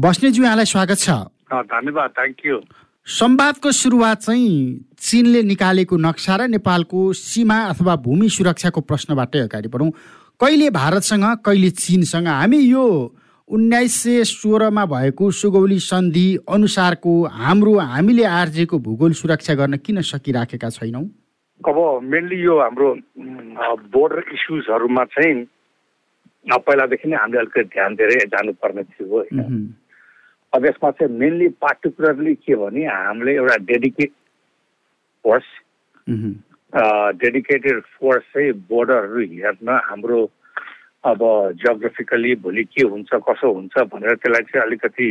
बस्नेज्यू यहाँलाई स्वागत छ। धन्यवाद थ्याङ्क यू संवादको सुरुवात चाहिँ चिनले निकालेको नक्सा र नेपालको सीमा अथवा भूमि सुरक्षाको प्रश्नबाटै अगाडि बढौँ। कहिले भारतसँग कहिले चिनसँग? हामी यो उन्नाइस सय सोह्रमा भएको सुगौली सन्धि अनुसारको हाम्रो हामीले आर्जेको भूगोल सुरक्षा गर्न किन सकिराखेका छैनौँ? अब मेनली यो हाम्रो बोर्डर इस्युजहरूमा चाहिँ पहिलादेखि नै हामीले अलिकति ध्यान दिएर जानुपर्ने थियो होइन। अब यसमा चाहिँ मेनली पार्टिकुलरली के भने हामीले एउटा डेडिकेट फोर्स डेडिकेटेड फोर्स चाहिँ बोर्डरहरू हेर्न हाम्रो अब जियोग्राफिकली भोलि के हुन्छ कसो हुन्छ भनेर त्यसलाई चाहिँ अलिकति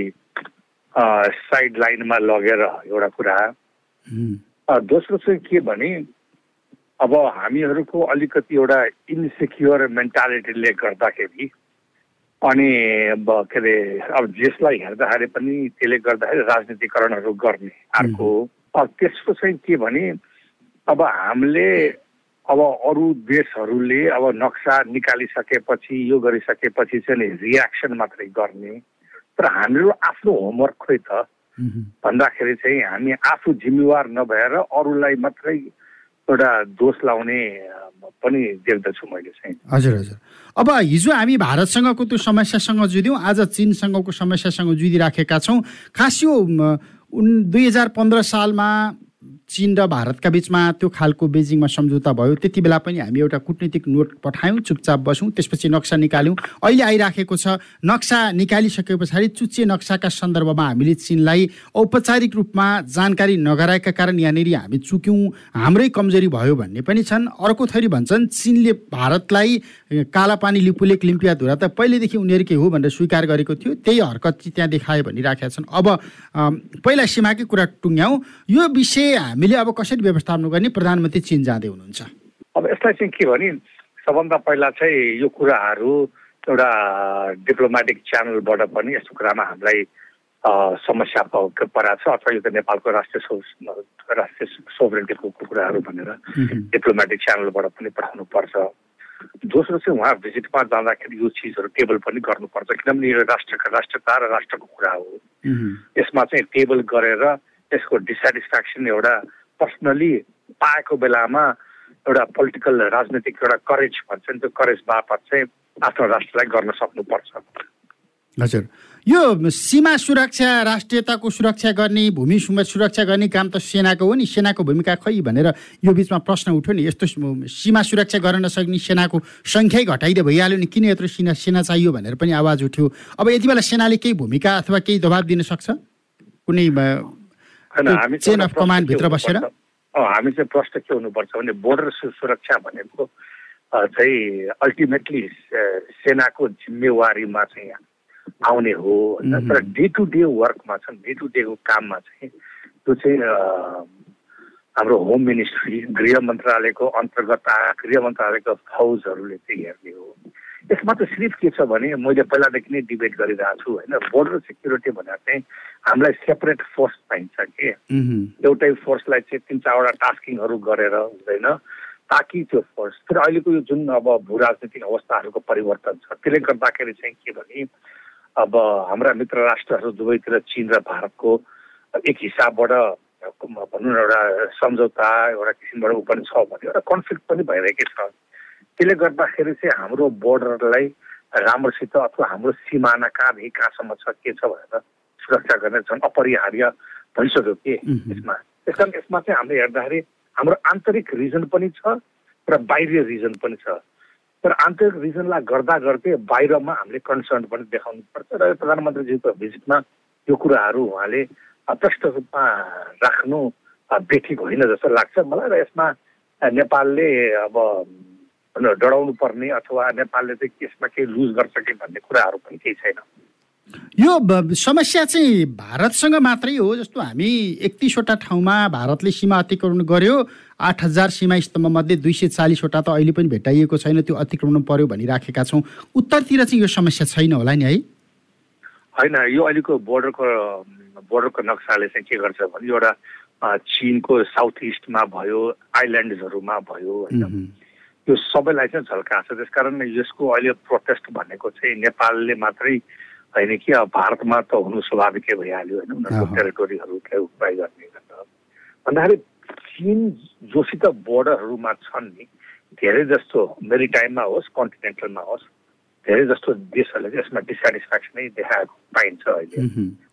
साइड लाइनमा लगेर एउटा कुरा। दोस्रो चाहिँ के भने अब हामीहरूको अलिकति एउटा इन्सेक्योर मेन्टालिटीले गर्दाखेरि अनि अब के अरे अब जसलाई हेर्दाखेरि पनि त्यसले गर्दाखेरि राजनीतिकरणहरू गर्ने अर्को अब त्यसको चाहिँ के भने अब हामीले अब अरू देशहरूले अब नक्सा निकालिसकेपछि यो गरिसकेपछि चाहिँ रियाक्सन मात्रै गर्ने। तर हाम्रो आफ्नो होमवर्क खोइ त। भन्दाखेरि चाहिँ हामी आफू जिम्मेवार नभएर अरूलाई मात्रै एउटा दोष लाउने पनि देख्दछु मैले चाहिँ। हजुर हजुर। अब हिजो हामी भारतसँगको त्यो समस्यासँग जुध्यौँ आज चिनसँगको समस्यासँग जुधिराखेका छौँ। खास यो दुई हजार पन्ध्र सालमा चिन र भारतका बिचमा त्यो खालको बेजिङमा सम्झौता भयो। त्यति बेला पनि हामी एउटा कुटनीतिक नोट पठायौँ चुपचाप बसौँ त्यसपछि नक्सा निकाल्यौँ। अहिले आइराखेको छ नक्सा निकालिसके पछाडि चुच्चे नक्साका सन्दर्भमा हामीले चिनलाई औपचारिक रूपमा जानकारी नगराएका कारण यहाँनिर हामी चुक्यौँ। हाम्रै कमजोरी भयो भन्ने पनि छन्। अर्को थरी भन्छन् चिनले भारतलाई कालापानी लिपुलेक लिम्पिया धुरा त पहिलेदेखि उनीहरूकै हो भनेर स्वीकार गरेको थियो। त्यही हरकत त्यहाँ देखायो भनिराखेका छन्। अब पहिला सीमाकै कुरा टुङ्ग्याउँ। यो विषय हामीले अब कसरी व्यवस्थापन गर्ने? प्रधानमन्त्री चिन जाँदै हुनुहुन्छ। अब यसलाई चाहिँ के भने सबभन्दा पहिला चाहिँ यो कुराहरू एउटा डिप्लोमेटिक च्यानलबाट पनि यस्तो कुरामा हामीलाई समस्या परेको छ अथवा यो त नेपालको राष्ट्रिय राष्ट्रिय सोभरेन्टीको कुराहरू भनेर डिप्लोमेटिक च्यानलबाट पनि पठाउनु पर्छ दोस्रो चाहिँ उहाँ भिजिटमा जाँदाखेरि यो चिजहरू टेबल पनि गर्नुपर्छ किनभने यो राष्ट्रका राष्ट्रता र राष्ट्रको कुरा हो। यसमा चाहिँ टेबल गरेर त्यसको डिसेटिस्फ्याक्सन एउटा पर्सनली पाएको बेलामा एउटा पोलिटिकल राजनीतिक एउटा करेज भन्छ नि त्यो करेज बापत चाहिँ आफ्नो राष्ट्रलाई गर्न सक्नुपर्छ। हजुर। यो सीमा सुरक्षा राष्ट्रियताको सुरक्षा गर्ने भूमि सुरक्षा गर्ने काम त सेनाको हो नि सेनाको भूमिका खै भनेर यो बिचमा प्रश्न उठ्यो नि। यस्तो सीमा सुरक्षा गर्न नसक्ने सेनाको सङ्ख्यै घटाइदिए भइहाल्यो नि। किन यत्रो सेना सेना चाहियो भनेर पनि आवाज उठ्यो। अब यति बेला सेनाले केही भूमिका अथवा केही दबाब दिन सक्छ? कुनै चेन अफ कमान्डभित्र बसेर? हामी चाहिँ प्रश्न के हुनुपर्छ भने बोर्डर सुरक्षा भनेको चाहिँ अल्टिमेटली सेनाको जिम्मेवारीमा चाहिँ आउने हो होइन। तर डे टु डे वर्कमा छ डे टु डेको काममा चाहिँ त्यो चाहिँ हाम्रो होम मिनिस्ट्री गृह मन्त्रालयको अन्तर्गत गृह मन्त्रालयको फौजहरूले चाहिँ हेर्ने हो। यसमा त सिर्फ के छ भने मैले पहिलादेखि नै डिबेट गरिरहेको छु होइन? बोर्डर सेक्युरिटी भनेर चाहिँ हामीलाई सेपरेट फोर्स चाहिन्छ कि? एउटै फोर्सलाई चाहिँ तिन चारवटा टास्किङहरू गरेर हुँदैन ताकि त्यो फोर्स फेरि अहिलेको यो जुन अब भू राजनीतिक अवस्थाहरूको परिवर्तन छ त्यसले गर्दाखेरि चाहिँ के भने अब हाम्रा मित्र राष्ट्रहरू दुवैतिर चिन र भारतको एक हिसाबबाट भनौँ न एउटा सम्झौता एउटा किसिमबाट ऊ पनि छ भने एउटा कन्फ्लिक्ट पनि भइरहेकै छ। त्यसले गर्दाखेरि चाहिँ हाम्रो बोर्डरलाई राम्रोसित अथवा हाम्रो सिमाना कहाँदेखि कहाँसम्म छ के छ भनेर सुरक्षा गर्ने झन् अपरिहार्य भइसक्यो के यसमा। त्यस कारण यसमा चाहिँ हामीले हेर्दाखेरि हाम्रो आन्तरिक रिजन पनि छ र बाहिरीय रिजन पनि छ। तर आन्तरिक रिजनलाई गर्दा गर्दै बाहिरमा हामीले कन्सर्न पनि देखाउनु पर्छ र प्रधानमन्त्रीजीको भिजिटमा यो कुराहरू उहाँले प्रष्ट रूपमा राख्नु बेठिक होइन जस्तो लाग्छ मलाई र यसमा नेपालले अब डराउनु पर्ने अथवा नेपालले चाहिँ त्यसमा केही लुज गर्छ कि भन्ने कुराहरू पनि केही छैन यो समस्या चाहिँ भारतसँग मात्रै हो जस्तो हामी एकतिसवटा ठाउँमा भारतले सीमा अतिक्रमण गर्यो आठ हजार सीमा स्तम्भ मध्ये दुई सय चालिसवटा त अहिले पनि भेटाइएको छैन त्यो अतिक्रमण पर्यो भनिराखेका छौँ उत्तरतिर चाहिँ यो समस्या छैन होला नि है होइन यो अहिलेको बोर्डरको बोर्डरको नक्साले चाहिँ के गर्छ भने एउटा चिनको साउथ इस्टमा भयो आइल्यान्ड्सहरूमा भयो होइन त्यो सबैलाई चाहिँ झल्काएको छ। त्यसकारण यसको अहिले प्रोटेस्ट भनेको चाहिँ नेपालले मात्रै होइन कि अब भारतमा त हुनु स्वाभाविकै भइहाल्यो होइन उनीहरूको टेरिटोरीहरूलाई उपाय गर्ने भन्दाखेरि चिन जोसित बोर्डरहरूमा छन् नि धेरै जस्तो मेरिटाइममा होस् कन्टिनेन्टलमा होस् धेरै जस्तो देशहरूले चाहिँ यसमा डिसेटिस्फ्याक्सनै देखाएको पाइन्छ अहिले।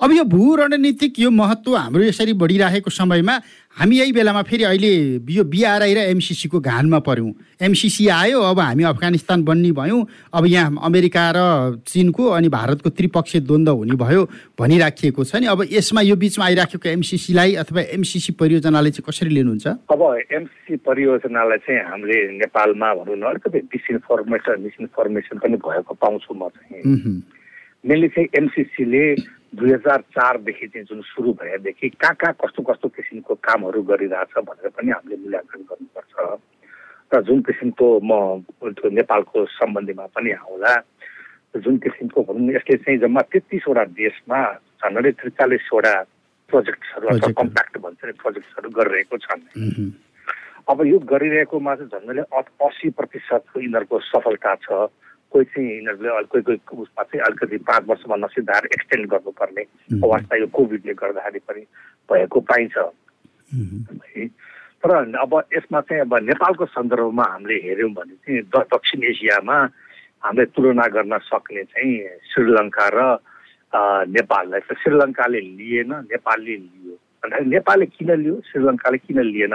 अब यो भू रणनीतिक यो महत्त्व हाम्रो यसरी बढिरहेको समयमा हामी यही बेलामा फेरि अहिले यो बिआरआई र एमसिसीको घानमा पऱ्यौँ एमसिसी आयो अब हामी अफगानिस्तान बन्ने भयौँ। अब यहाँ अमेरिका र चिनको अनि भारतको त्रिपक्षीय द्वन्द्व हुने भयो भनिराखिएको छ नि। अब यसमा यो बिचमा आइराखेको एमसिसीलाई अथवा एमसिसी परियोजनालाई चाहिँ कसरी लिनुहुन्छ? अब एमसिसी परियोजनालाई चाहिँ हामीले नेपालमा भनौँ न अलिकति डिसइन्फर्मेसन मिसइन्फर्मेसन पनि भएको पाउँछु म चाहिँ। मेनली चाहिँ एमसिसीले दुई हजार चारदेखि चाहिँ जुन सुरु भएदेखि कहाँ कहाँ कस्तो कस्तो किसिमको कामहरू गरिरहेछ भनेर पनि हामीले मूल्याङ्कन गर्नुपर्छ। र जुन किसिमको म त्यो नेपालको सम्बन्धीमा पनि आउँला जुन किसिमको भनौँ यसले चाहिँ जम्मा तेत्तिसवटा देशमा झन्डै त्रिचालिसवटा प्रोजेक्ट्सहरू अथवा कम्प्याक्ट भन्छ नि प्रोजेक्ट्सहरू गरिरहेको छन्। अब यो गरिरहेकोमा चाहिँ झन्डैले असी प्रतिशतको यिनीहरूको सफलता छ। कोही चाहिँ यिनीहरूले कोही कोही उसमा चाहिँ अलिकति पाँच वर्षमा नसिद्धाएर एक्सटेन्ड गर्नुपर्ने अवस्था यो कोभिडले गर्दाखेरि पनि भएको पाइन्छ। है। तर अब यसमा चाहिँ अब नेपालको सन्दर्भमा हामीले हेऱ्यौँ भने चाहिँ दक्षिण एसियामा हामीले तुलना गर्न सक्ने चाहिँ श्रीलङ्का र नेपाललाई त श्रीलङ्काले लिएन नेपालले लियो। भन्दाखेरि नेपालले किन लियो श्रीलङ्काले किन लिएन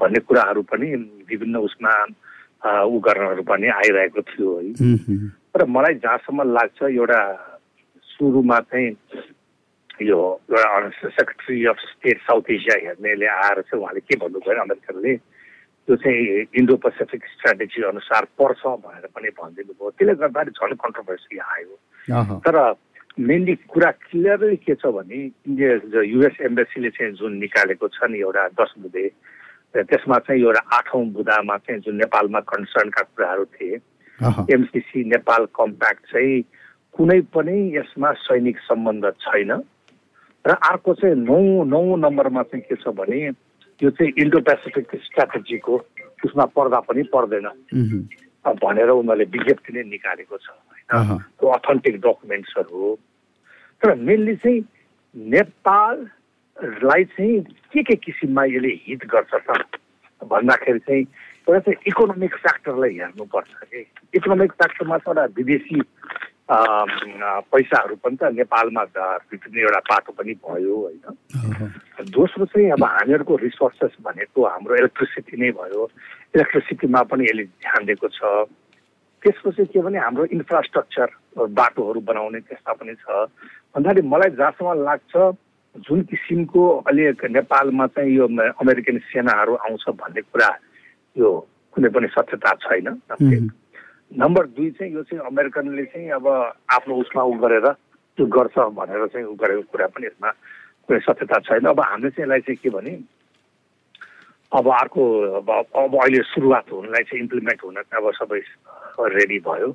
भन्ने कुराहरू पनि विभिन्न उसमा ऊ गर्नहरू पनि आइरहेको थियो है। तर मलाई जहाँसम्म लाग्छ एउटा सुरुमा चाहिँ यो एउटा secretary of state South Asia हेर्नेले आएर चाहिँ उहाँले के भन्नुभयो अमेरिकनले त्यो चाहिँ इन्डो पेसिफिक स्ट्राटेजी अनुसार पर्छ भनेर पनि भनिदिनु भयो त्यसले गर्दाखेरि झन् कन्ट्रोभर्सी आयो। तर मेनली कुरा क्लियरली के छ भने इन्डिया युएस एम्बेसीले चाहिँ जुन निकालेको छ नि एउटा दस बुधे त्यसमा चाहिँ एउटा आठौँ बुदामा चाहिँ जुन नेपालमा कन्सर्नका कुराहरू थिए एमसिसी नेपाल कम्प्याक्ट चाहिँ कुनै पनि यसमा सैनिक सम्बन्ध छैन। र अर्को चाहिँ नौ नौ नम्बरमा चाहिँ के छ भने यो चाहिँ इन्डो पेसिफिक स्ट्राटेजीको उसमा पर्दा पनि पर्दैन। भनेर उनीहरूले विज्ञप्ति नै निकालेको छ। होइन त्यो अथेन्टिक डकुमेन्ट्सहरू हो। तर मेनली चाहिँ नेपाल लाई चाहिँ के के किसिममा यसले हिट गर्छ त? भन्दाखेरि चाहिँ एउटा चाहिँ इकोनोमिक फ्याक्टरलाई हेर्नुपर्छ कि। इकोनोमिक फ्याक्टरमा त एउटा विदेशी पैसाहरू पनि त नेपालमा भित्रिने एउटा बाटो पनि भयो होइन। दोस्रो चाहिँ अब हामीहरूको रिसोर्सेस भनेको हाम्रो इलेक्ट्रिसिटी नै भयो। इलेक्ट्रिसिटीमा पनि यसले ध्यान दिएको छ। त्यसको चाहिँ के भने हाम्रो इन्फ्रास्ट्रक्चर बाटोहरू बनाउने त्यस्ता पनि छ। भन्दाखेरि मलाई जहाँसम्म लाग्छ जुन किसिमको अहिले नेपालमा चाहिँ यो अमेरिकन सेनाहरू आउँछ भन्ने कुरा यो कुनै पनि सत्यता छैन। नम्बर दुई चाहिँ यो चाहिँ अमेरिकनले चाहिँ अब आफ्नो उसमा उ गरेर त्यो गर्छ भनेर चाहिँ उ गरेको कुरा पनि यसमा कुनै सत्यता छैन। अब हामीले चाहिँ यसलाई चाहिँ के भने अब अर्को अब अब अहिले सुरुवात हुनलाई चाहिँ इम्प्लिमेन्ट हुन अब सबै रेडी भयो।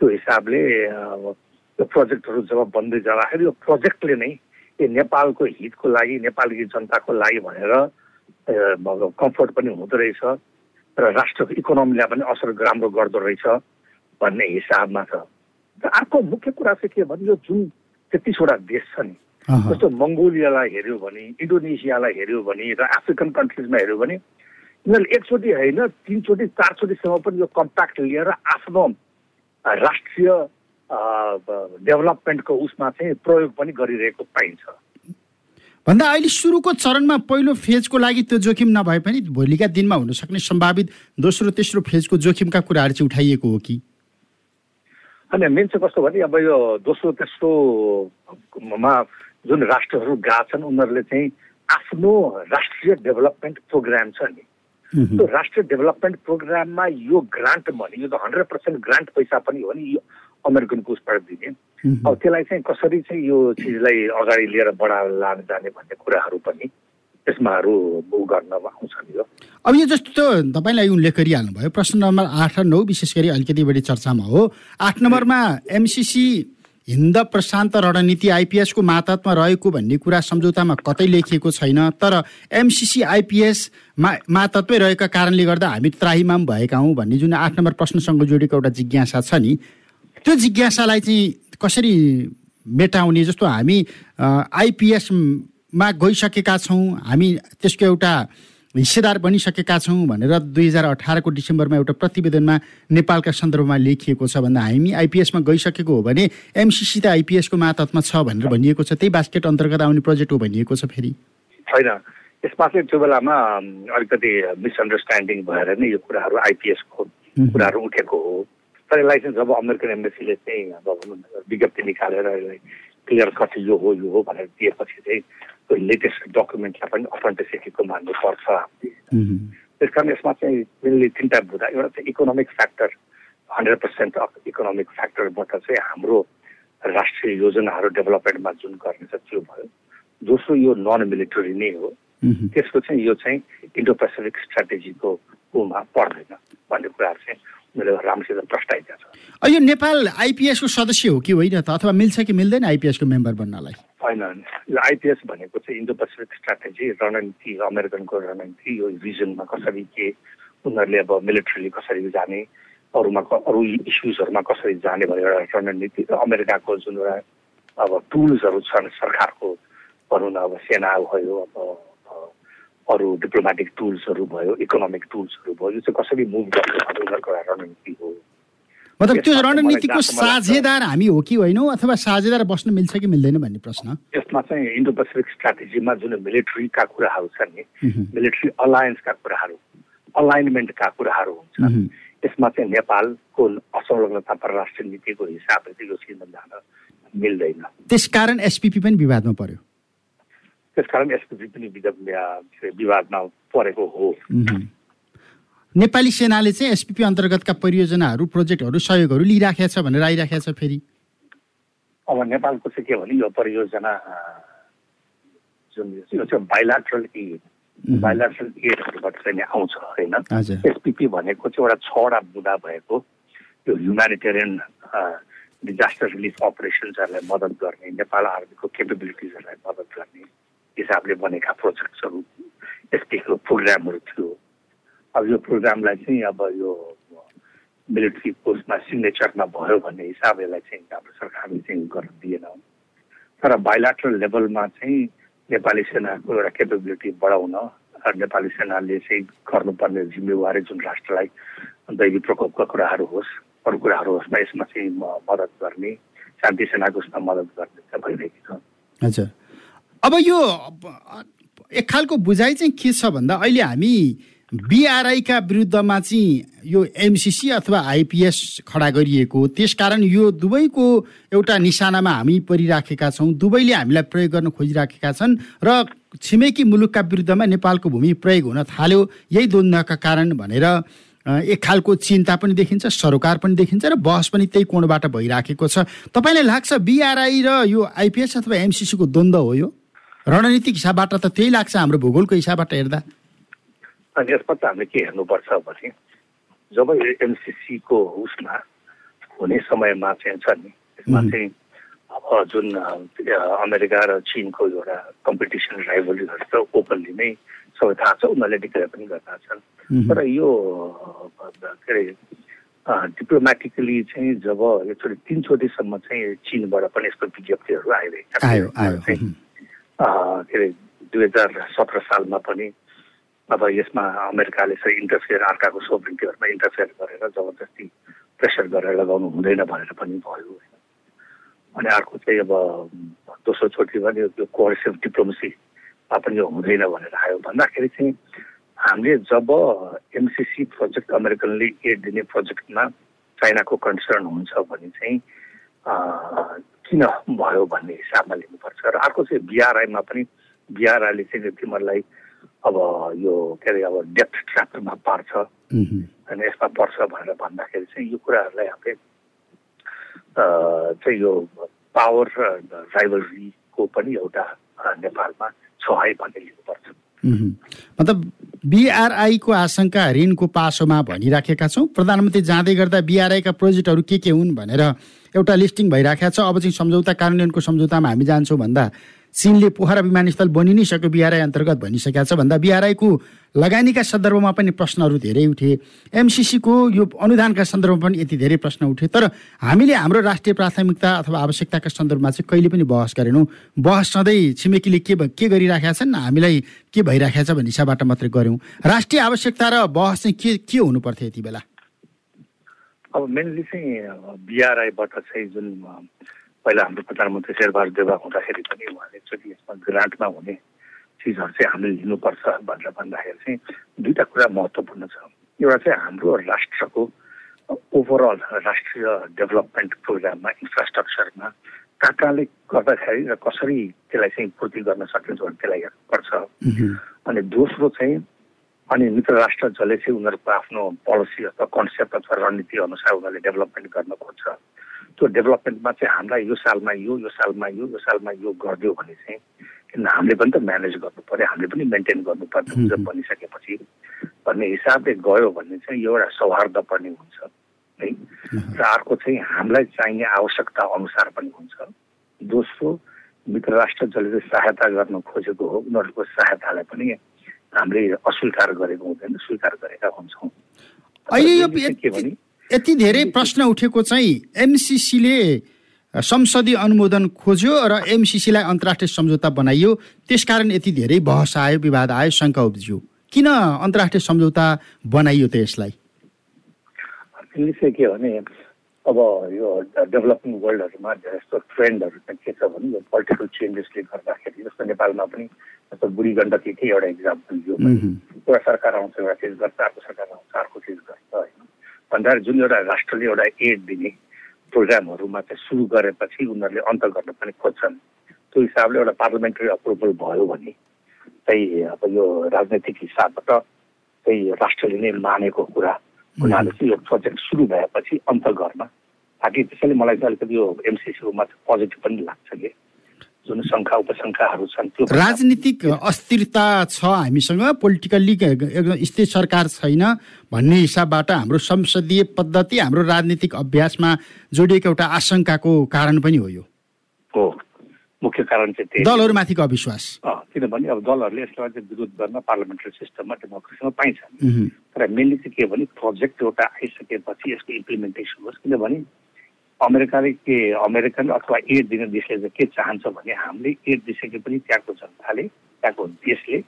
त्यो हिसाबले यो प्रोजेक्टहरू जब बन्दै जाँदाखेरि यो प्रोजेक्टले नै यो नेपालको हितको लागि नेपाली जनताको लागि भनेर कम्फोर्ट पनि हुँदो रहेछ र राष्ट्रको इकोनोमीलाई पनि असर राम्रो गर्दो रहेछ भन्ने हिसाबमा छ। र अर्को मुख्य कुरा चाहिँ के भने यो जुन तेत्तिसवटा देश छ नि जस्तो मङ्गोलियालाई हेऱ्यो भने इन्डोनेसियालाई हेऱ्यो भने र अफ्रिकन कन्ट्रिजमा हेऱ्यो भने यिनीहरूले एकचोटि होइन तिनचोटि चारचोटिसम्म पनि यो कम्प्याक्ट लिएर आफ्नो राष्ट्रिय डेभलपमेन्टको उसमा चाहिँ प्रयोग पनि गरिरहेको पाइन्छ। भन्दा अहिले सुरुको चरणमा पहिलो फेजको लागि त्यो जोखिम नभए पनि भोलिका दिनमा हुन सक्ने सम्भावित दोस्रो तेस्रो फेजको जोखिमका कुराहरू चाहिँ उठाइएको हो कि? होइन मेन चाहिँ कस्तो भने अब यो दोस्रो तेस्रोमा जुन राष्ट्रहरू गएको छन् उनीहरूले चाहिँ आफ्नो राष्ट्रिय डेभलपमेन्ट प्रोग्राम छ नि। त्यो राष्ट्रिय डेभलपमेन्ट प्रोग्राममा यो ग्रान्ट भने यो त हन्ड्रेड पर्सेन्ट ग्रान्ट पैसा पनि हो नि यो अमेरिकनको उसबाट दिने अब त्यसलाई चाहिँ कसरी चाहिँ यो चिजलाई अगाडि लिएर बढाएर लान जाने भन्ने कुराहरू पनि त्यसमाहरू गर्न आउँछन् यो। अब यो जस्तो तपाईँलाई उल्लेख गरिहाल्नुभयो। प्रश्न नम्बर आठ र नौ विशेष गरी अलिकति बढी चर्चामा हो। आठ नम्बरमा एमसिसी हिन्द प्रशान्त रणनीति आइपिएसको मातहतमा रहेको भन्ने कुरा सम्झौतामा कतै लेखिएको छैन। तर एमसिसी आइपिएस मा मातत्वै रहेका कारणले गर्दा हामी त्राहीमा भएका हौँ भन्ने जुन आठ नम्बर प्रश्नसँग जोडेको एउटा जिज्ञासा छ नि त्यो जिज्ञासालाई चाहिँ कसरी मेटाउने जस्तो हामी आइपिएसमा गइसकेका छौँ हामी त्यसको एउटा हिस्सेदार बनिसकेका छौँ भनेर दुई हजार अठारको डिसेम्बरमा एउटा प्रतिवेदनमा नेपालका सन्दर्भमा लेखिएको छ भन्दा हामी आइपिएसमा गइसकेको हो भने एमसिसी त आइपिएसको मातहतमा छ भनेर भनिएको छ त्यही बास्केट अन्तर्गत आउने प्रोजेक्ट हो भनिएको छ फेरि। छैन। यसमा चाहिँ त्यो बेलामा अलिकति मिसअन्डरस्ट्यान्डिङ भएर नै यो कुराहरू आइपिएसको कुराहरू उठेको हो। तर यसलाई चाहिँ जब अमेरिकन एम्बेसीले चाहिँ अब विज्ञप्ति निकालेर यसलाई क्लियर कट यो हो यो हो भनेर दिएपछि चाहिँ त्यो लेटेस्ट डकुमेन्टलाई पनि अथेन्टिसिटीको मान्नुपर्छ त्यस कारण यसमा चाहिँ मेनली तिनवटा बुझा एउटा चाहिँ economic factor hundred percent of economic फ्याक्टरबाट चाहिँ हाम्रो राष्ट्रिय योजनाहरू डेभलपमेन्टमा जुन गर्ने छ त्यो भयो। दोस्रो यो नन मिलिटरी नै हो। त्यसको चाहिँ यो चाहिँ इन्डो पेसिफिक स्ट्राटेजीको ऊमा पर्दैन भन्ने कुराहरू चाहिँ मैले राम्रोसित प्रस्तावित छ। यो नेपाल आइपिएसको सदस्य हो कि होइन त? अथवा मिल्छ कि मिल्दैन आइपिएसको मेम्बर बन्नलाई? होइन यो आइपिएस भनेको चाहिँ इन्डो पेसिफिक स्ट्राटेजी रणनीति अमेरिकनको रणनीति यो भिजनमा कसरी के उनीहरूले अब मिलिट्रीली कसरी जाने अरूमा अरू इस्युजहरूमा कसरी जाने भन्ने एउटा रणनीति र अमेरिकाको जुन एउटा अब टुल्सहरू छन् सरकारको भनौँ न अब सेना भयो अब अरू डिप्लोमेटिक टुल्सहरू भयो इकोनोमिक टुल्सहरू भयो यो चाहिँ कसरी मुभ भन्ने उनीहरूको रणनीति हो। मतलब त्यो रणनीतिको साझेदार हामी हो कि होइनौँ अथवा साझेदार बस्न मिल्छ कि मिल्दैन भन्ने प्रश्न? यसमा चाहिँ इन्डो पेसिफिक स्ट्राटेजीमा जुन मिलिट्रीका कुराहरू छन् नि मिलिट्री अलायन्सका कुराहरू अलाइनमेन्टका कुराहरू हुन्छ। यसमा चाहिँ नेपालको असंलग्नता परराष्ट्र नीतिको हिसाबले यो सिजन जान मिल्दैन। त्यसकारण एसपिपी पनि विवादमा पर्यो। त्यसकारण एसपिपी पनि विवादमा परेको हो नेपाली सेनाले चाहिँ एसपिपी अन्तर्गतका परियोजनाहरू प्रोजेक्टहरू सहयोगहरू लिइराखेको छ भनेर आइराखेको छ फेरि अब नेपालको चाहिँ के भने यो परियोजना जुन यो चाहिँ बाइलाट्रल एड बाइलाट्रल एडहरूबाट चाहिँ आउँछ होइन एसपिपी भनेको चाहिँ एउटा छवटा बुदा भएको यो ह्युमेनिटेरियन डिजास्टर रिलिफ अपरेसन्सहरूलाई मद्दत गर्ने नेपाल आर्मीको केपेबिलिटिजहरूलाई मद्दत गर्ने हिसाबले बनेका प्रोजेक्ट्सहरू एसपीको प्रोग्रामहरू थियो। अब यो प्रोग्रामलाई चाहिँ अब यो मिलिट्री पोस्टमा सिग्नेचरमा भयो भन्ने हिसाब यसलाई चाहिँ हाम्रो सरकारले चाहिँ गर्न दिएन। तर बाइलाट्रल लेभलमा चाहिँ नेपाली सेनाको एउटा केपेबिलिटी बढाउन नेपाली सेनाले चाहिँ गर्नुपर्ने जिम्मेवारी जुन राष्ट्रलाई दैवी प्रकोपका कुराहरू होस् अरू कुराहरू होस् यसमा चाहिँ मद्दत गर्ने शान्ति सेनाको उसमा मद्दत गर्ने भइरहेको छ। हजुर अब यो एक खालको बुझाइ चाहिँ के छ भन्दा अहिले हामी बिआरआईका विरुद्धमा चाहिँ यो एमसिसी अथवा आइपिएस खडा गरिएको त्यसकारण यो दुवैको एउटा निशानामा हामी परिराखेका छौँ। दुवैले हामीलाई प्रयोग गर्न खोजिराखेका छन् र छिमेकी मुलुकका विरुद्धमा नेपालको भूमि प्रयोग हुन थाल्यो। यही द्वन्द्वका कारण भनेर एक खालको चिन्ता पनि देखिन्छ सरोकार पनि देखिन्छ र बहस पनि त्यही कोणबाट भइराखेको छ। तपाईँलाई लाग्छ बिआरआई र यो आइपिएस अथवा एमसिसीको द्वन्द्व हो यो? रणनीतिक हिसाबबाट त त्यही लाग्छ हाम्रो भूगोलको हिसाबबाट हेर्दा। अनि यसमा चाहिँ हामीले के हेर्नुपर्छ भने जब एमसिसीको उसमा हुने समयमा चाहिँ छ नि यसमा चाहिँ अब जुन अमेरिका र चिनको एउटा कम्पिटिसन राइभलीहरू त ओपनली नै सबै थाहा छ उनीहरूले डिक्लेयर पनि गरेका छन्। तर यो के अरे डिप्लोमेटिकली चाहिँ जब एकचोटि तिनचोटिसम्म चाहिँ चिनबाट पनि यस्तो विज्ञप्तिहरू आइरहेका के अरे दुई हजार सत्र सालमा पनि अब यसमा अमेरिकाले चाहिँ इन्टरफेयर अर्काको सोभरिन्टीहरूमा इन्टरफेयर गरेर जबरजस्ती प्रेसर गरेर लगाउनु हुँदैन भनेर पनि भयो होइन। अनि अर्को चाहिँ अब दोस्रो चोटि भने यो कोअर्सिभ डिप्लोमेसीमा पनि हुँदैन भनेर आयो। भन्दाखेरि चाहिँ हामीले जब एमसिसी प्रोजेक्ट अमेरिकनले एड दिने प्रोजेक्टमा चाइनाको कन्सर्न हुन्छ भने चाहिँ किन भयो भन्ने हिसाबमा लिनुपर्छ र अर्को चाहिँ बिआरआईमा पनि बिआरआईले चाहिँ तिमीहरूलाई अब यो के अरे अब डेप्थ ट्र्यापरमा पार्छ। अनि यसमा पर्छ भनेर भन्दाखेरि चाहिँ यो कुराहरूलाई हामीले चाहिँ यो पावर राइभलरीको पनि एउटा नेपालमा छ है भन्ने लिनुपर्छ। मतलब बिआरआईको आशंका ऋणको पासोमा भनिराखेका छौँ। प्रधानमन्त्री जाँदै गर्दा बिआरआईका प्रोजेक्टहरू के के हुन् भनेर एउटा लिस्टिङ भइराखेको छ। अब चाहिँ सम्झौता कार्यान्वयनको सम्झौतामा हामी जान्छौँ भन्दा चिनले पोखरा विमानस्थल बनि नै सक्यो। बिआरआई अन्तर्गत भनिसकेका छ। भन्दा बिआरआईको लगानीका सन्दर्भमा पनि प्रश्नहरू धेरै उठे। एमसिसीको यो अनुदानका सन्दर्भमा पनि यति धेरै प्रश्न उठे। तर हामीले हाम्रो राष्ट्रिय प्राथमिकता अथवा आवश्यकताका सन्दर्भमा चाहिँ कहिले पनि बहस गरेनौँ। बहस सधैँ छिमेकीले के के गरिराखेका छन् हामीलाई के भइराखेको छ भन्ने हिसाबबाट मात्रै गऱ्यौँ। राष्ट्रिय आवश्यकता र बहस चाहिँ के के हुनु पर्थ्यो यति बेला? अब मेनली चाहिँ बिआरआईबाट चाहिँ जुन पहिला हाम्रो प्रधानमन्त्री शेरबहादुर देवा हुँदाखेरि पनि उहाँले एकचोटि यसमा ग्रान्टमा हुने चिजहरू चाहिँ हामीले लिनुपर्छ भनेर भन्दाखेरि चाहिँ दुईवटा कुरा महत्त्वपूर्ण छ। एउटा चाहिँ हाम्रो राष्ट्रको ओभरअल राष्ट्रिय डेभलपमेन्ट प्रोग्राममा इन्फ्रास्ट्रक्चरमा कहाँ कहाँले गर्दाखेरि र कसरी त्यसलाई चाहिँ पूर्ति गर्न सकिन्छ भने त्यसलाई हेर्नुपर्छ अनि दोस्रो चाहिँ अनि मित्र राष्ट्र जसले चाहिँ उनीहरूको आफ्नो पोलिसी अथवा कन्सेप्ट अथवा रणनीति अनुसार उनीहरूले डेभलपमेन्ट गर्न खोज्छ। त्यो डेभलपमेन्टमा चाहिँ हामीलाई यो सालमा यो यो सालमा यो यो सालमा यो गरिदियो भने चाहिँ हामीले पनि त म्यानेज गर्नु पऱ्यो हामीले पनि मेन्टेन गर्नुपर्ने हुन्छ बनिसकेपछि। भन्ने हिसाबले गयो भने चाहिँ यो एउटा सौहार्द पर्ने हुन्छ है? र अर्को चाहिँ हामीलाई चाहिने आवश्यकता अनुसार पनि हुन्छ। दोस्रो मित्र राष्ट्र जसले चाहिँ सहायता गर्न खोजेको हो उनीहरूको सहायतालाई पनि हामीले अस्वीकार गरेको हुँदैन स्वीकार गरेका हुन्छौँ। यति धेरै प्रश्न उठेको चाहिँ एमसिसीले संसदीय अनुमोदन खोज्यो र एमसिसीलाई अन्तर्राष्ट्रिय सम्झौता बनाइयो। त्यसकारण यति धेरै बहस आयो विवाद आयो शङ्का उब्जियो। किन अन्तर्राष्ट्रिय सम्झौता बनाइयो त यसलाई? के भने अब यो डेभलपिङ वर्ल्डहरूमा यस्तो ट्रेन्डहरू चाहिँ के छ भने यो पोलिटिकल चेन्जेसले गर्दाखेरि जस्तो नेपालमा पनि जस्तो बुढी गण्डकीकै एउटा इक्जाम्पल यो एउटा सरकार आउँछ एउटा चिज गर्छ अर्को सरकार आउँछ अर्को चिज गर्छ होइन। भन्दाखेरि जुन एउटा राष्ट्रले एउटा एड दिने प्रोग्रामहरूमा चाहिँ सुरु गरेपछि उनीहरूले अन्त गर्न पनि खोज्छन्। त्यो हिसाबले एउटा पार्लिमेन्ट्री अप्रुभल भयो भने चाहिँ अब यो राजनैतिक हिसाबबाट चाहिँ राष्ट्रले नै मानेको कुरा हुनाले चाहिँ यो प्रोजेक्ट सुरु भएपछि अन्त गर्न। ताकि त्यसैले मलाई चाहिँ अलिकति यो एमसिसीमा चाहिँ पोजिटिभ पनि लाग्छ कि। जुन शङ्का उपशङ्काहरू छन् त्यो राजनीतिक अस्थिरता छ हामीसँग पोलिटिकल्ली एकदम स्थिर सरकार छैन भन्ने हिसाबबाट हाम्रो संसदीय पद्धति हाम्रो राजनीतिक अभ्यासमा जोडिएको एउटा आशंकाको कारण पनि हो यो। हो मुख्य कारण चाहिँ त्यही दलहरूमाथिको अविश्वास। किनभने अब दलहरूले यसलाई चाहिँ विरोध गर्न पार्लियामेन्ट्री सिस्टममा डेमोक्रेसीमा पाइन्छ। तर मेनली चाहिँ के भने प्रोजेक्ट एउटा आइसकेपछि यसको इम्प्लिमेन्टेसन होस् किनभने अमेरिकाले के अमेरिकन अथवा एड दिने देशले चाहिँ के चाहन्छ भने हामीले एड दिइसके पनि त्यहाँको जनताले त्यहाँको देशले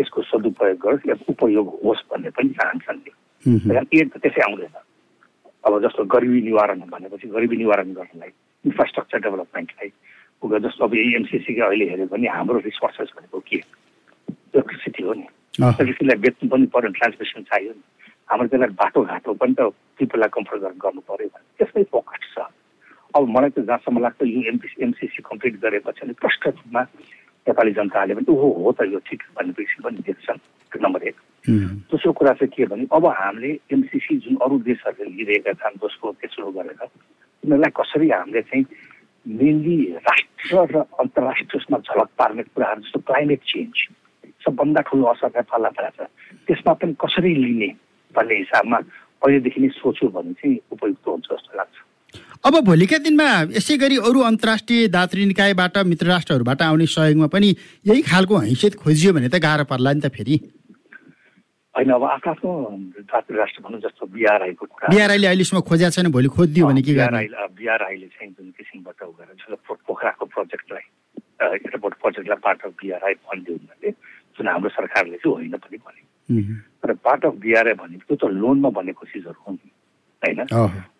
यसको सदुपयोग गरोस् या उपयोग होस् भन्ने पनि चाहन्छन् नि। एड त त्यसै आउँदैन। अब जस्तो गरिबी निवारण भनेपछि गरिबी निवारण गर्नलाई इन्फ्रास्ट्रक्चर डेभलपमेन्टलाई जस्तो अब एमसिसीको अहिले हेऱ्यो भने हाम्रो रिसोर्सेस भनेको के? इलेक्ट्रिसिटी हो नि। इलेक्ट्रिसिटीलाई बेच्नु पनि पऱ्यो ट्रान्समिसन चाहियो नि। हाम्रो त्यसलाई बाटोघाटो पनि त पिपललाई कम्फर्ट गर्नु पऱ्यो भने त्यसमै फोकस छ। अब मलाई चाहिँ जहाँसम्म लाग्छ यो एमपिसी एमसिसी कम्प्लिट गरेपछि अनि प्रष्ट रूपमा नेपाली जनताले पनि ओहो हो त यो ठिक भनेपछि पनि देख्छन् नम्बर एक। दोस्रो कुरा चाहिँ के भने अब हामीले एमसिसी जुन अरू देशहरूले लिइरहेका छन् दोस्रो तेस्रो गरेर उनीहरूलाई कसरी हामीले चाहिँ मेनली राष्ट्र र अन्तर्राष्ट्रियमा झलक पार्ने कुराहरू जस्तो क्लाइमेट चेन्ज सबभन्दा ठुलो असर नेपाललाई परेको छ। त्यसमा पनि कसरी लिने भन्ने हिसाबमा पहिलेदेखि नै सोच्यो भने चाहिँ उपयुक्त हुन्छ जस्तो लाग्छ। अब भोलिका दिनमा यसै गरी अरू अन्तर्राष्ट्रिय दात्री निकायबाट मित्र राष्ट्रहरूबाट आउने सहयोगमा पनि यही खालको हैसियत खोजियो भने त गाह्रो पर्ला नि त फेरि। होइन अब आफ्नो दात्री राष्ट्र भनौँ जस्तो बिआरआईको कुरा। बिआरआईले अहिलेसम्म खोजेको छैन भोलि खोजिदियो भने के बिआरआईले चाहिँ जुन किसिमबाट उ गरेर पोखराको प्रोजेक्टलाई एयरपोर्ट प्रोजेक्टलाई पार्ट अफ बिआरआई भनिदियो उनीहरूले जुन हाम्रो सरकारले चाहिँ होइन पनि भने तर पार्ट अफ बिआरआई भनेको त लोनमा बनेको चिजहरू हो नि होइन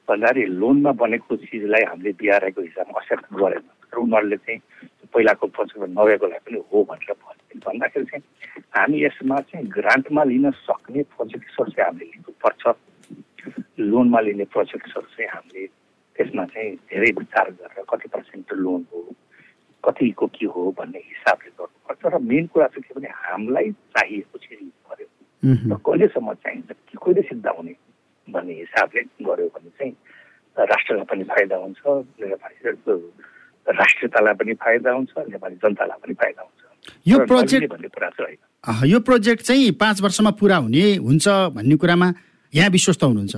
भन्दाखेरि लोनमा बनेको चिजलाई हामीले बिआरआईको हिसाबमा एक्सेप्ट गरेन। तर उनीहरूले चाहिँ पहिलाको प्रोजेक्टमा नभएकोलाई पनि हो भनेर भन्दाखेरि चाहिँ हामी यसमा चाहिँ ग्रान्टमा लिन सक्ने प्रोजेक्ट्सहरू चाहिँ हामीले लिनुपर्छ। लोनमा लिने प्रोजेक्ट्सहरू चाहिँ हामीले त्यसमा चाहिँ धेरै विचार गरेर कति पर्सेन्ट लोन हो कतिको के हो भन्ने हिसाबले गर्नुपर्छ र मेन कुरा चाहिँ के भने हामीलाई चाहिएको चिज पऱ्यो। र कहिलेसम्म चाहिन्छ? कि कहिले सिद्ध हुने भन्ने हिसाबले गऱ्यो भने चाहिँ राष्ट्रलाई पनि फाइदा हुन्छ नेपाली राष्ट्रियतालाई पनि फाइदा हुन्छ नेपाली जनतालाई पनि फाइदा हुन्छ। यो प्रोजेक्ट भन्ने कुरा चाहिँ यो प्रोजेक्ट चाहिँ पाँच वर्षमा पुरा हुने हुन्छ भन्ने कुरामा यहाँ विश्वस्त हुनुहुन्छ।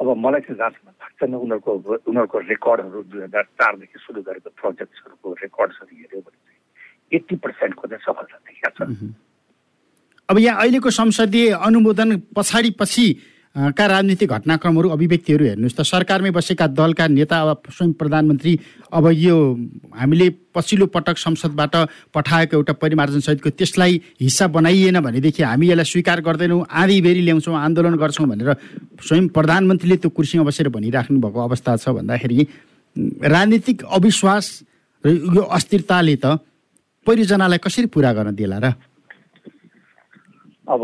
अब मलाई चाहिँ जहाँसम्म लाग्छ उनीहरूको उनीहरूको रेकर्डहरू दुई हजार चारदेखि सुरु गरेको प्रोजेक्ट्सहरूको रेकर्ड्सहरू हेऱ्यो भने चाहिँ एट्टी पर्सेन्टको चाहिँ सफलता देखिएको छ। अब यहाँ अहिलेको संसदीय अनुमोदन पछाडि पछि का राजनीतिक घटनाक्रमहरू अभिव्यक्तिहरू हेर्नुहोस् त। सरकारमै बसेका दलका नेता अब स्वयं प्रधानमन्त्री अब यो हामीले पछिल्लो पटक संसदबाट पठाएको एउटा परिमार्जन सहितको त्यसलाई हिस्सा बनाइएन भनेदेखि हामी यसलाई स्वीकार गर्दैनौँ आधी बेरी ल्याउँछौँ आन्दोलन गर्छौँ भनेर स्वयं प्रधानमन्त्रीले त्यो कुर्सीमा बसेर भनिराख्नु भएको अवस्था छ भन्दाखेरि राजनीतिक अविश्वास र यो अस्थिरताले त परियोजनालाई कसरी पुरा गर्न दिएला र? अब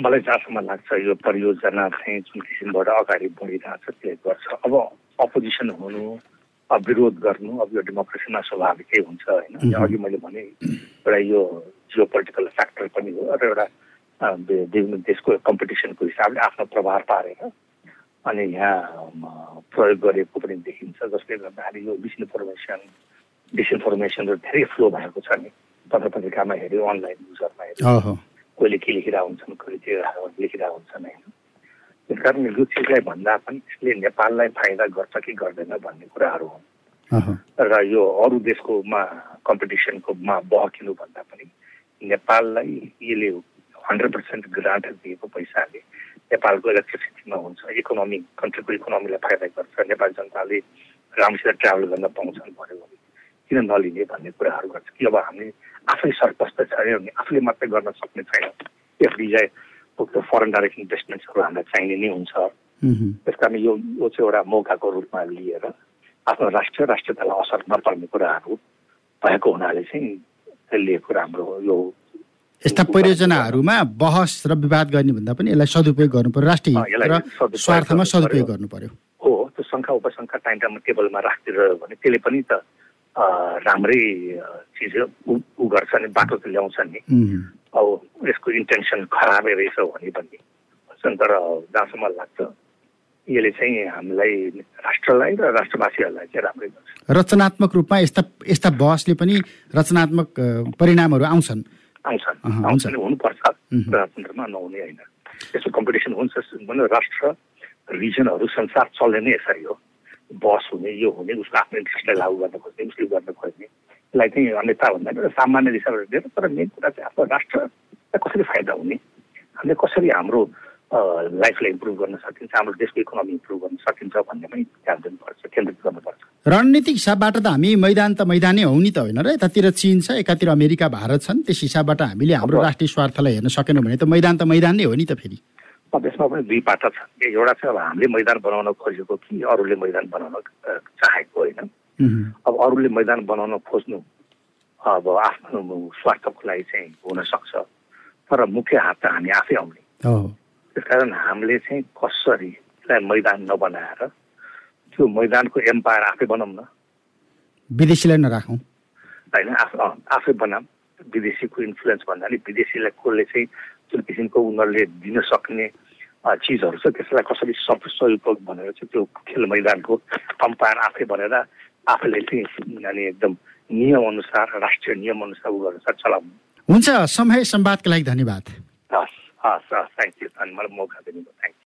मलाई जहाँसम्म लाग्छ यो परियोजना चाहिँ जुन किसिमबाट अगाडि बढिरहेछ त्यसले गर्छ। अब अपोजिसन हुनु अब विरोध गर्नु अब यो डेमोक्रेसीमा स्वाभाविकै हुन्छ होइन? अघि मैले भने एउटा यो जियो पोलिटिकल फ्याक्टर पनि हो र एउटा विभिन्न देशको कम्पिटिसनको हिसाबले आफ्नो प्रभाव पारेर अनि यहाँ प्रयोग गरेको पनि देखिन्छ जसले गर्दाखेरि यो मिसइन्फर्मेसन डिसइन्फर्मेसन धेरै फ्लो भएको छ नि। पत्र पत्रिकामा हेऱ्यो अनलाइन युजरमा हेऱ्यो। कोहीले के लेखिरहेको हुन्छन् कोहीले के लेखिरहेको हुन्छन् होइन? त्यस कारण यो चिजलाई भन्दा पनि यसले नेपाललाई फाइदा गर्छ कि गर्दैन भन्ने कुराहरू हुन्। र यो अरू देशकोमा कम्पिटिसनकोमा बहकिनु भन्दा पनि नेपाललाई यसले हन्ड्रेड पर्सेन्ट ग्रान्ट दिएको पैसाले नेपालको इलेक्ट्रिसिटीमा हुन्छ। इकोनोमी कन्ट्रीको इकोनोमीलाई फाइदा गर्छ। नेपाली जनताले राम्रोसित ट्राभल गर्न पाउँछन् भन्यो भने। किन नलिने भन्ने कुराहरू गर्छ। कि अब हामी आफै सर्पस्त छैन भने आफूले मात्रै गर्न सक्ने छैन। एफडिआई फरेन डाइरेक्ट इन्भेस्टमेन्ट्सहरू हामीलाई चाहिने नै हुन्छ। त्यस कारण यो यो चाहिँ एउटा मौकाको रूपमा लिएर आफ्नो राष्ट्रिय राष्ट्रियतालाई असर नपर्ने कुराहरू भएको हुनाले चाहिँ लिएको राम्रो हो यो। यस्ता परियोजनाहरूमा बहस र विवाद गर्ने भन्दा पनि यसलाई सदुपयोग गर्नु पर्यो राष्ट्रिय स्वार्थमा सदुपयोग गर्नु पर्यो। हो त्यो शङ्का उपशङ्का टाइम टाइममा टेबलमा राखिदिएर भने त्यसले पनि त राम्रै चिज ऊ गर्छ नि बाटो त ल्याउँछ नि अब यसको इन्टेन्सन खराबै रहेछ भने पनि। भन्छन् तर जहाँसम्म लाग्छ यसले चाहिँ हामीलाई राष्ट्रलाई र राष्ट्रवासीहरूलाई चाहिँ राम्रै गर्छ। रचनात्मक रूपमा यस्ता यस्ता बहसले पनि रचनात्मक परिणामहरू आउँछन्। आउँछन्। आउँछन् हुनुपर्छ। राजतन्त्रमा नहुने होइन। यसको कम्पिटिसन हुन्छ राष्ट्र रिजनहरू संसार चल्ने नै यसरी हो। बस हुने यो हुने उसको आफ्नो इन्ट्रेस्टलाई लागू गर्न खोज्ने उसले गर्न खोज्ने। यसलाई चाहिँ अन्यता भन्दा सामान्य दिशाबाट दिएर तर मेन कुरा चाहिँ आफ्नो राष्ट्रलाई कसरी फाइदा हुने हामीले कसरी हाम्रो लाइफलाई इम्प्रुभ गर्न सकिन्छ हाम्रो देशको इकोनोमी इम्प्रुभ गर्न सकिन्छ भन्ने पनि ध्यान दिनुपर्छ केन्द्रित गर्नुपर्छ। रणनीतिक हिसाबबाट त हामी मैदान त मैदानै हो नि त होइन र? यतातिर चिन छ एकातिर अमेरिका भारत छन् त्यस हिसाबबाट हामीले हाम्रो राष्ट्रिय स्वार्थलाई हेर्न सकेनौँ भने त मैदान त मैदान नै हो नि त फेरि। अब यसमा पनि दुई पाटा छ। एउटा चाहिँ अब हामीले मैदान बनाउन खोजेको कि अरूले मैदान बनाउन चाहेको होइन। अब अरूले मैदान बनाउन खोज्नु अब आफ्नो स्वास्थ्यको लागि चाहिँ हुन सक्छ तर मुख्य हात त हामी आफै आउने। त्यस कारण हामीले चाहिँ कसरी यसलाई मैदान नबनाएर त्यो मैदानको एम्पायर आफै बनाऊँ न। विदेशीलाई नराखौँ। होइन आफै बनाऊँ विदेशीको इन्फ्लुएन्स भन्दा नि विदेशीलाई कसले चाहिँ जुन किसिमको उनीहरूले दिन सक्ने चिजहरू छ त्यसलाई कसरी सब सहयोग भनेर चाहिँ त्यो खेल मैदानको अम्पायर आफै भनेर आफैले चाहिँ अनि एकदम नियम अनुसार राष्ट्रिय नियम अनुसार ऊ अनुसार चलाउनु। हुन्छ समय संवादका लागि धन्यवाद। हस् हस् हस् थ्याङ्क यू अनि मलाई मौका दिनुभयो थ्याङ्क यू